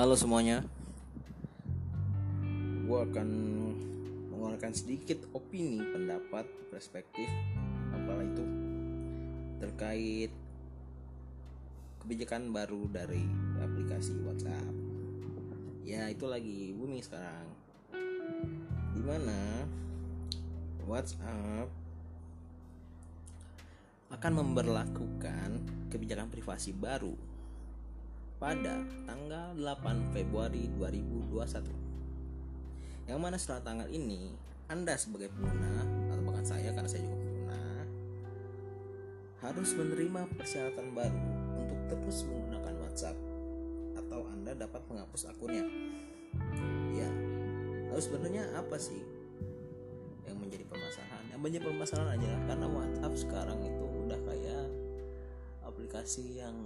Halo semuanya. Gue akan mengeluarkan sedikit opini, pendapat, perspektif Apalah itu Terkait Kebijakan baru dari aplikasi WhatsApp. Ya itu lagi booming sekarang. Di mana WhatsApp akan memberlakukan kebijakan privasi baru pada tanggal 8 Februari 2021. Yang mana setelah tanggal ini, Anda sebagai pengguna atau bahkan saya karena saya juga pengguna harus menerima persyaratan baru untuk terus menggunakan WhatsApp atau Anda dapat menghapus akunnya. Ya, lalu sebenarnya apa sih yang menjadi permasalahan? Yang menjadi permasalahan adalah karena WhatsApp sekarang itu udah kayak aplikasi yang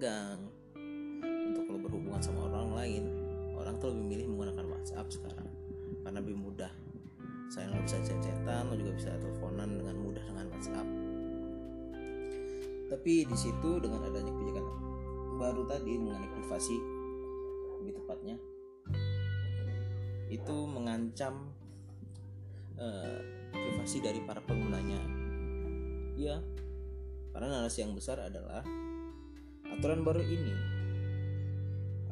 lo dagang untuk lo berhubungan sama orang lain orang tuh lebih milih menggunakan WhatsApp sekarang. Karena lebih mudah. Saya lo bisa chat-chatan lo juga bisa teleponan dengan mudah dengan WhatsApp. Tapi di situ dengan adanya kebijakan baru tadi mengenai privasi lebih tepatnya itu mengancam uh, privasi dari para penggunanya. Ya, karena narasi yang besar adalah aturan baru ini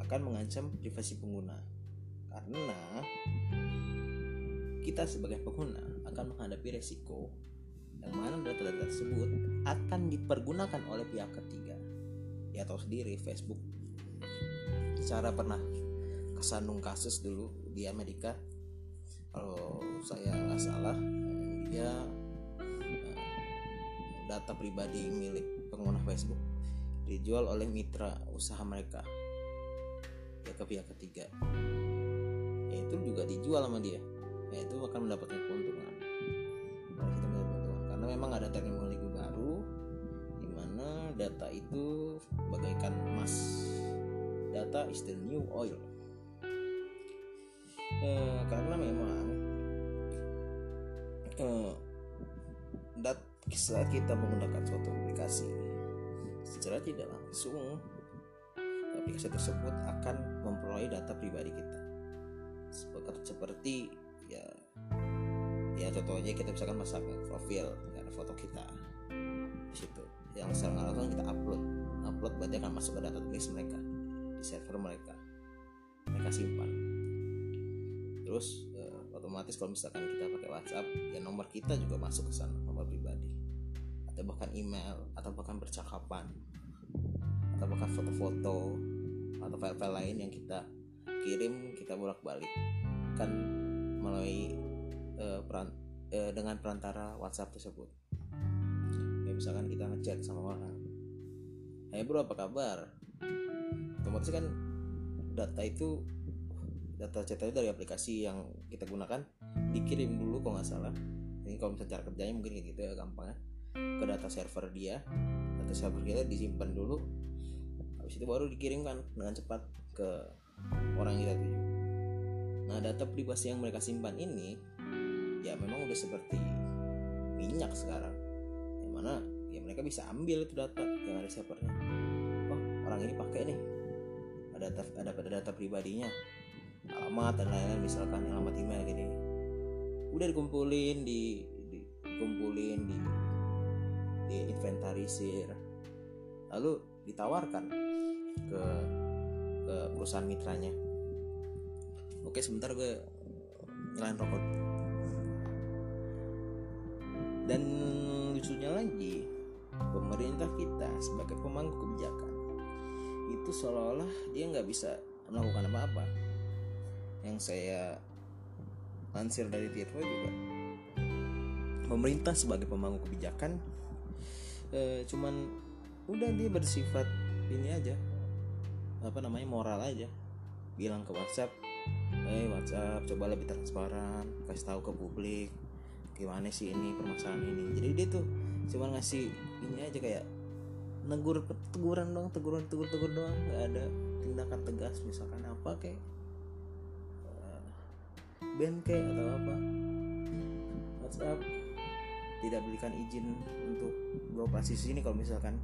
akan mengancam privasi pengguna. Karena kita sebagai pengguna akan menghadapi resiko yang mana data-data tersebut akan dipergunakan oleh pihak ketiga ya tahu sendiri Facebook. Cara pernah kesandung kasus dulu di Amerika kalau saya nggak salah dia eh, data pribadi milik pengguna Facebook dijual oleh mitra usaha mereka. Ya ke pihak ketiga. Ya itu juga dijual sama dia. Ya itu akan mendapatkan keuntungan. Keuntungan karena memang ada teknologi baru di mana data itu bagaikan emas. Data is the new oil. Eh, karena memang eh, dat saat kita menggunakan suatu aplikasi secara tidak langsung aplikasi tersebut akan memperoleh data pribadi kita. Seperti, seperti ya ya contohnya kita misalkan masang profil ada foto kita. Di situ yang secara langsung kita upload. Upload berarti akan masuk ke database mereka di server mereka. Mereka simpan. Terus uh, otomatis kalau misalkan kita pakai WhatsApp ya nomor kita juga masuk ke sana nomor pribadi bahkan email atau bahkan percakapan atau bahkan foto-foto atau file-file lain yang kita kirim kita bolak-balik. Kan melalui uh, peran uh, dengan perantara WhatsApp tersebut. Ya misalkan kita ngechat sama orang. Hai hey bro apa kabar? Otomatis kan data itu data cetaknya dari aplikasi yang kita gunakan dikirim dulu kalau nggak salah. Ini kalau misalnya cara kerjanya mungkin kayak gitu ya gampang ya ke data server dia. Data server kita disimpan dulu. Habis itu baru dikirimkan dengan cepat ke orang yang kita tuju. Nah data privasi yang mereka simpan ini ya memang udah seperti minyak sekarang. Yang mana ya mereka bisa ambil itu data yang ada servernya. Oh orang ini pakai nih. Ada data ada data pribadinya. Alamat dan lain-lain misalkan alamat email gini. Udah dikumpulin di, di dikumpulin di di inventarisir lalu ditawarkan ke ke perusahaan mitranya. Oke sebentar gue nyalain rokok. Dan lucunya lagi pemerintah kita sebagai pemangku kebijakan itu seolah-olah dia nggak bisa melakukan apa-apa. Yang saya lansir dari Tirto juga pemerintah sebagai pemangku kebijakan eh, cuman udah dia bersifat ini aja. Apa namanya moral aja. Bilang ke WhatsApp eh hey, WhatsApp coba lebih transparan kasih tahu ke publik gimana sih ini permasalahan ini. Jadi dia tuh cuma ngasih ini aja kayak negur teguran dong teguran tegur tegur doang. Nggak ada tindakan tegas misalkan apa kayak band kayak atau apa. WhatsApp tidak berikan izin untuk beroperasi sini kalau misalkan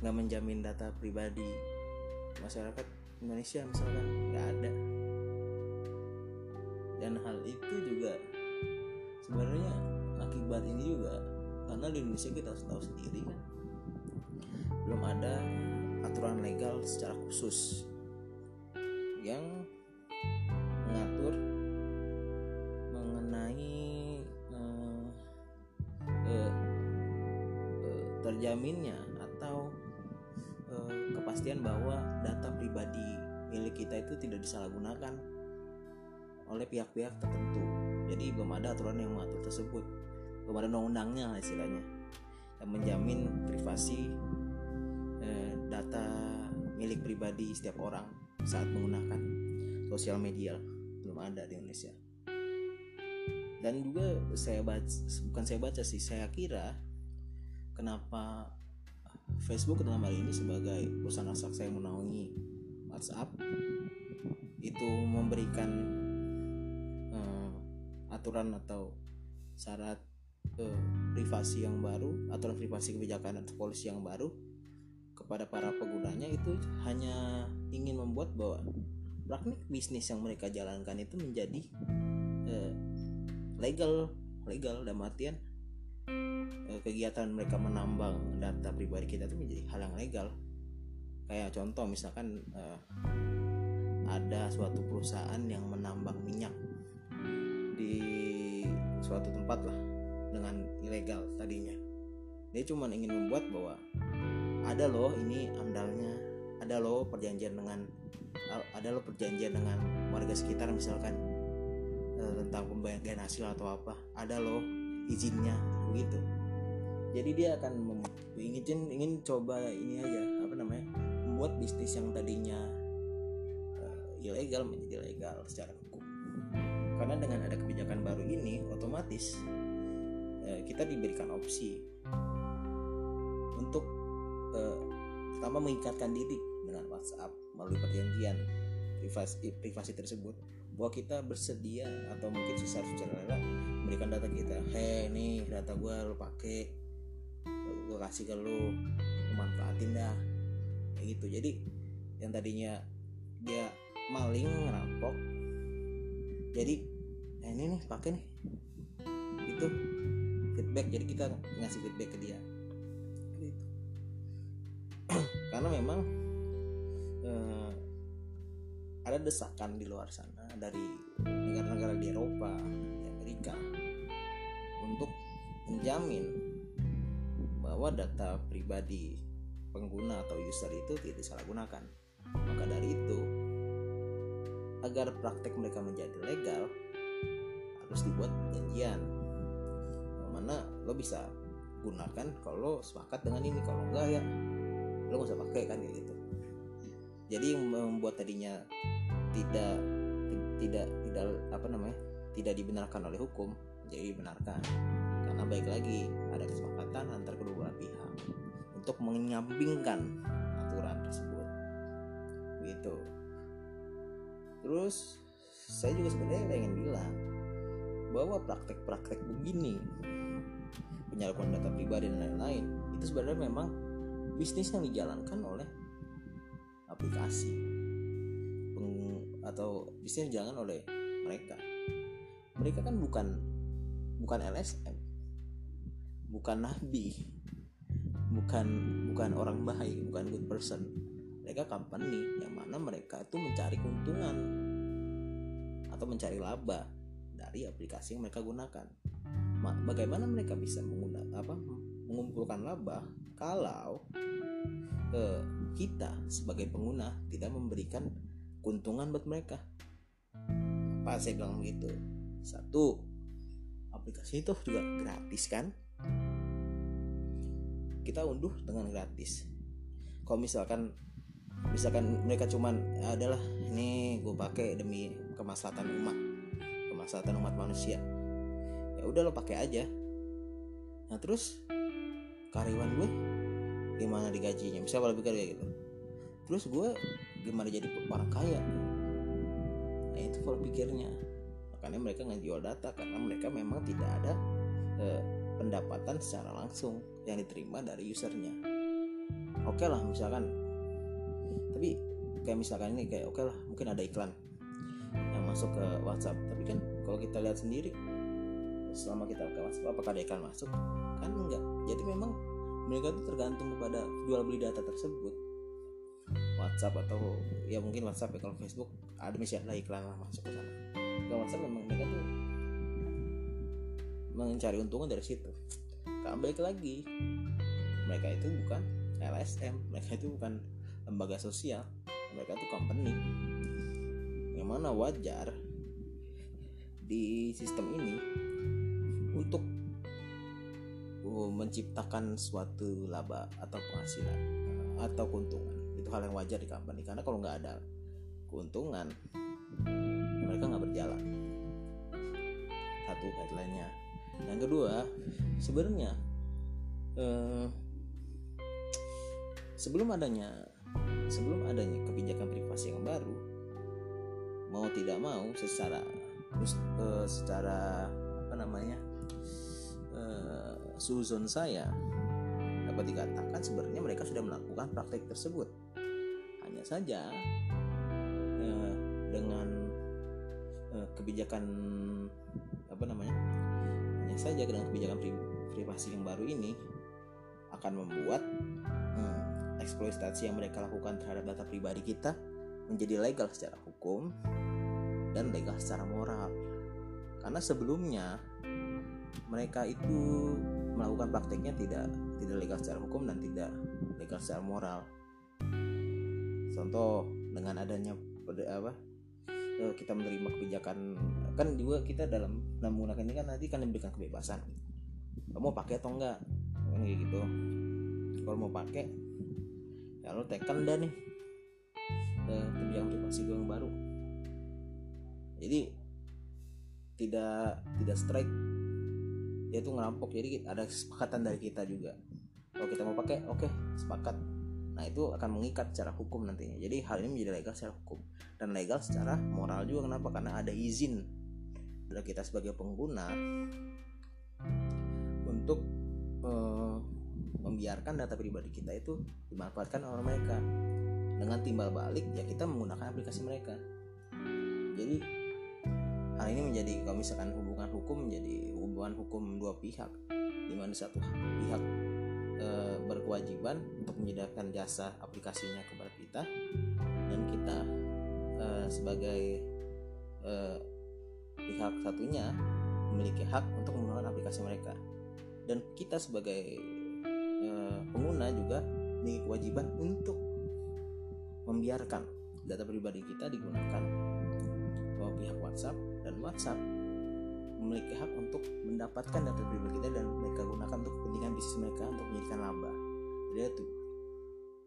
nggak menjamin data pribadi masyarakat Indonesia misalkan nggak ada. Dan hal itu juga sebenarnya akibat ini juga karena di Indonesia kita harus tahu sendiri kan. Belum ada aturan legal secara khusus yang terjaminnya atau eh, kepastian bahwa data pribadi milik kita itu tidak disalahgunakan oleh pihak-pihak tertentu. Jadi belum ada aturan yang mengatur tersebut, belum ada undang-undangnya lah istilahnya yang menjamin privasi eh, data milik pribadi setiap orang saat menggunakan sosial media belum ada di Indonesia. Dan juga saya baca, bukan saya baca sih, saya kira kenapa Facebook dalam hal ini sebagai perusahaan raksasa yang menaungi WhatsApp itu memberikan eh, aturan atau syarat eh, privasi yang baru aturan privasi kebijakan atau polisi yang baru kepada para penggunanya itu hanya ingin membuat bahwa praktik bisnis yang mereka jalankan itu menjadi eh, legal legal dalam artian eh, kegiatan mereka menambang data pribadi kita itu menjadi hal yang legal. Kayak contoh misalkan eh, ada suatu perusahaan yang menambang minyak di suatu tempat lah dengan ilegal tadinya. Dia cuma ingin membuat bahwa ada loh ini amdalnya ada loh perjanjian dengan ada loh perjanjian dengan warga sekitar misalkan eh, tentang pembagian hasil atau apa ada loh izinnya begitu jadi dia akan mem- ingin ingin coba ini aja apa namanya membuat bisnis yang tadinya eh, ilegal menjadi legal secara hukum. Karena dengan ada kebijakan baru ini otomatis eh, kita diberikan opsi untuk eh, pertama mengikatkan diri dengan WhatsApp melalui perjanjian privasi privasi tersebut bahwa kita bersedia atau mungkin secara secara rela memberikan data kita. Hei nih data gue lo pakai kasih ke lo manfaatin dah. Kayak gitu. Jadi yang tadinya dia maling ngerampok. Jadi eh, ini nih pakai nih. Itu feedback. Jadi kita ngasih feedback ke dia. Gitu. karena memang eh, ada desakan di luar sana dari negara-negara di Eropa, di Amerika untuk menjamin bahwa data pribadi pengguna atau user itu tidak disalahgunakan. Maka dari itu, agar praktek mereka menjadi legal, harus dibuat perjanjian. Yang mana lo bisa gunakan kalau lo sepakat dengan ini, kalau enggak ya lo nggak usah pakai kan kayak gitu. Jadi yang membuat tadinya tidak tidak tidak apa namanya tidak dibenarkan oleh hukum jadi dibenarkan karena baik lagi ada kesepakatan antar kedua pihak untuk menyampingkan aturan tersebut. Gitu. Terus saya juga sebenarnya pengen bilang bahwa praktek-praktek begini penyalahgunaan data pribadi dan lain-lain itu sebenarnya memang bisnis yang dijalankan oleh aplikasi. Atau bisnis jangan oleh mereka. Mereka kan bukan bukan LSM bukan nabi. Bukan bukan orang baik bukan good person. Mereka company yang mana mereka itu mencari keuntungan atau mencari laba dari aplikasi yang mereka gunakan. Bagaimana mereka bisa menggunakan apa mengumpulkan laba kalau eh, kita sebagai pengguna tidak memberikan keuntungan buat mereka? Apa saya bilang begitu? Satu aplikasi itu juga gratis kan kita unduh dengan gratis. Kalau misalkan misalkan mereka cuman adalah ini gue pakai demi kemaslahatan umat kemaslahatan umat manusia. Ya udah lo pakai aja. Nah terus karyawan gue gimana digajinya? Bisa lebih kayak gitu. Terus gue gimana jadi orang kaya? Nah itu pola pikirnya. Makanya mereka ngejual data karena mereka memang tidak ada eh, pendapatan secara langsung yang diterima dari usernya. Oke okay lah misalkan. Tapi kayak misalkan ini kayak oke okay lah mungkin ada iklan yang masuk ke WhatsApp. Tapi kan kalau kita lihat sendiri selama kita ke WhatsApp apakah ada iklan masuk? Kan enggak. Jadi memang mereka tuh tergantung kepada jual beli data tersebut. WhatsApp atau ya mungkin WhatsApp ya kalau Facebook ada misalnya iklan lah masuk ke sana. Kalau WhatsApp mencari untungan dari situ. Balik lagi mereka itu bukan LSM mereka itu bukan lembaga sosial mereka itu company. Yang mana wajar di sistem ini untuk uh, menciptakan suatu laba atau penghasilan uh, atau keuntungan. Itu hal yang wajar di company. Karena kalau nggak ada keuntungan mereka nggak berjalan. Satu headline-nya yang kedua sebenarnya eh, sebelum adanya sebelum adanya kebijakan privasi yang baru mau tidak mau secara uh, secara apa namanya uh, suzon saya dapat dikatakan sebenarnya mereka sudah melakukan praktek tersebut. Hanya saja uh, dengan uh, kebijakan saja dengan kebijakan privasi yang baru ini akan membuat hmm, eksploitasi yang mereka lakukan terhadap data pribadi kita menjadi legal secara hukum dan legal secara moral. Karena sebelumnya mereka itu melakukan prakteknya tidak tidak legal secara hukum dan tidak legal secara moral. Contoh dengan adanya apa eh, kita menerima kebijakan kan juga kita dalam dalam menggunakan ini kan nanti kan diberikan kebebasan. Kamu mau pakai atau enggak? Kan kayak gitu. Kalau mau pakai ya lo tekan dah nih. Eh, kebijakan privasi gue yang baru. Jadi tidak tidak strike. Dia tuh ngerampok. Jadi ada kesepakatan dari kita juga. Kalau kita mau pakai oke okay, sepakat. Nah itu akan mengikat secara hukum nantinya. Jadi hal ini menjadi legal secara hukum. Dan legal secara moral juga. Kenapa? Karena ada izin kita sebagai pengguna untuk uh, membiarkan data pribadi kita itu dimanfaatkan oleh mereka. Dengan timbal balik ya kita menggunakan aplikasi mereka. Jadi hal ini menjadi kalau misalkan hubungan hukum menjadi hubungan hukum dua pihak di mana satu pihak e, berkewajiban untuk menyediakan jasa aplikasinya kepada kita dan kita e, sebagai e, pihak satunya memiliki hak untuk menggunakan aplikasi mereka dan kita sebagai e, pengguna juga memiliki kewajiban untuk membiarkan data pribadi kita digunakan oleh pihak WhatsApp dan WhatsApp memiliki hak untuk mendapatkan data pribadi kita dan mereka gunakan untuk kepentingan bisnis mereka untuk menjadikan laba. Jadi itu.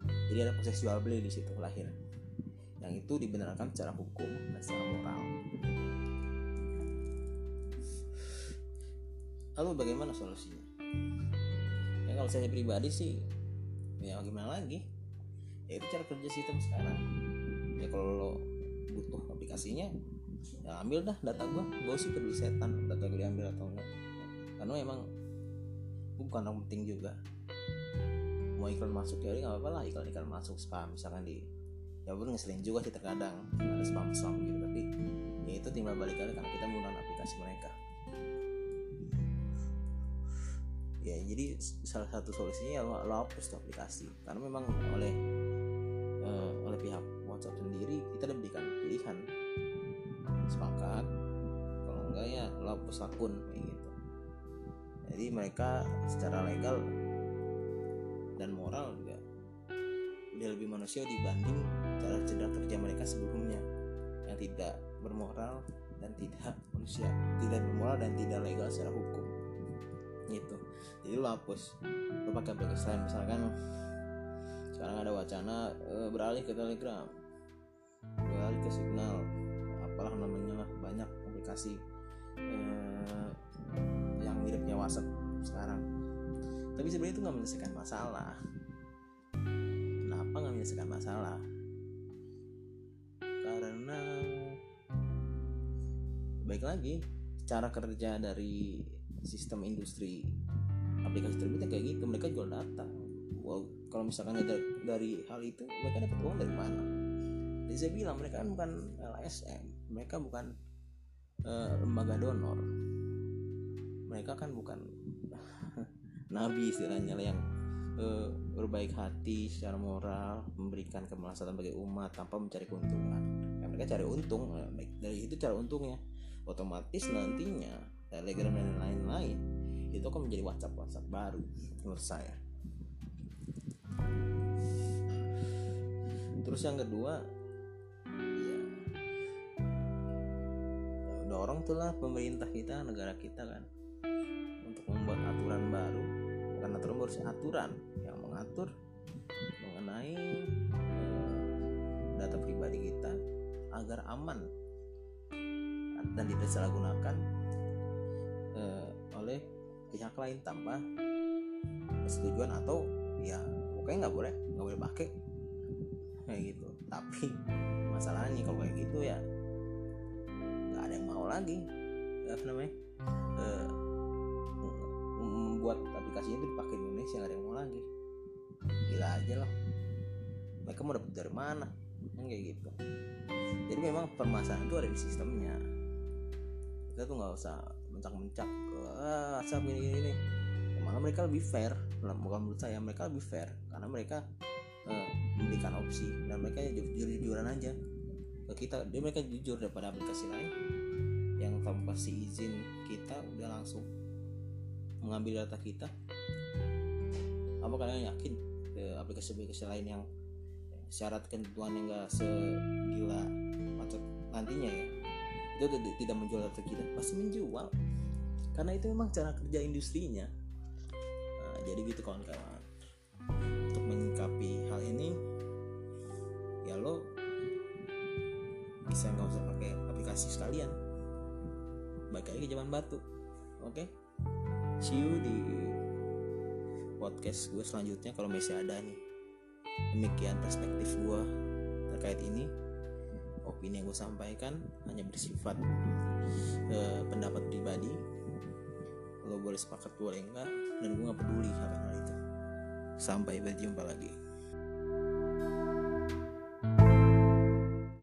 Jadi ada proses jual beli di situ lahir. Yang itu dibenarkan secara hukum dan secara moral. Lalu bagaimana solusinya? Ya kalau saya pribadi sih ya gimana lagi? Ya itu cara kerja sistem sekarang. Ya kalau lo butuh aplikasinya ya ambil dah data gue gue sih peduli setan data gue diambil atau enggak karena emang bukan yang penting juga mau iklan masuk ya nggak apa-apa lah iklan iklan masuk spam misalkan di ya pun ngeselin juga sih terkadang ada spam spam gitu tapi ya itu timbal balik karena kita menggunakan aplikasi mereka jadi salah satu solusinya ya lo, lo hapus tuh aplikasi. Karena memang oleh uh, oleh pihak WhatsApp sendiri kita diberikan pilihan. Sepakat. Kalau enggak ya lo hapus akun kayak gitu. Jadi mereka secara legal dan moral juga udah lebih manusia dibanding cara cara kerja mereka sebelumnya. Yang tidak bermoral dan tidak manusia tidak bermoral dan tidak legal secara hukum. Gitu jadi lo hapus lo pakai aplikasi lain misalkan sekarang ada wacana e, beralih ke telegram. Beralih ke signal. Apalah namanya lah banyak aplikasi eh, yang miripnya WhatsApp sekarang. Tapi sebenarnya itu nggak menyelesaikan masalah. Kenapa nggak menyelesaikan masalah? Karena baik lagi cara kerja dari sistem industri aplikasi tersebut kayak gitu mereka jual data wow kalau misalkan dari, dari hal itu mereka dapat uang dari mana? Jadi saya bilang mereka kan bukan LSM mereka bukan uh, lembaga donor. Mereka kan bukan nabi istilahnya yang uh, berbaik hati secara moral memberikan kemaslahatan bagi umat tanpa mencari keuntungan. Ya, mereka cari untung baik dari itu cara untungnya. Otomatis nantinya telegram dan lain-lain itu akan menjadi WhatsApp WhatsApp baru menurut saya. Terus yang kedua ya dorong tuh pemerintah kita negara kita kan untuk membuat aturan baru. Bukan aturan baru aturan yang mengatur mengenai eh, data pribadi kita agar aman dan tidak disalahgunakan eh, oleh pihak lain tanpa persetujuan atau ya pokoknya nggak boleh nggak boleh pakai. Kayak gitu. Tapi masalahnya kalau kayak gitu ya nggak ada yang mau lagi. Apa namanya? E, membuat aplikasi itu dipakai di Indonesia nggak ada yang mau lagi. Gila aja loh mereka mau dapat dari mana? Kan kayak gitu. Jadi memang permasalahan itu ada di sistemnya. Kita tuh nggak usah mencak-mencak ah, asap ini ini, malah mereka lebih fair? Bukan menurut saya mereka lebih fair karena mereka uh, memberikan opsi dan mereka jujur-jujuran aja ke kita. Dia mereka jujur daripada aplikasi lain yang tanpa kasih izin kita udah langsung mengambil data kita. Apa kalian yakin aplikasi-aplikasi lain yang syarat ketentuan yang gak segila macet nantinya ya itu tidak menjual data kita pasti menjual. Karena itu memang cara kerja industrinya. Nah, jadi gitu kawan-kawan. Untuk menyikapi hal ini ya lo bisa nggak usah pakai aplikasi sekalian. Baik lagi zaman batu oke? Okay? see you di podcast gue selanjutnya kalau masih ada nih. Demikian perspektif gue terkait ini opini yang gue sampaikan hanya bersifat uh, pendapat pribadi. Lo boleh sepakat boleh enggak dan gue gak peduli akan hal itu. Sampai berjumpa lagi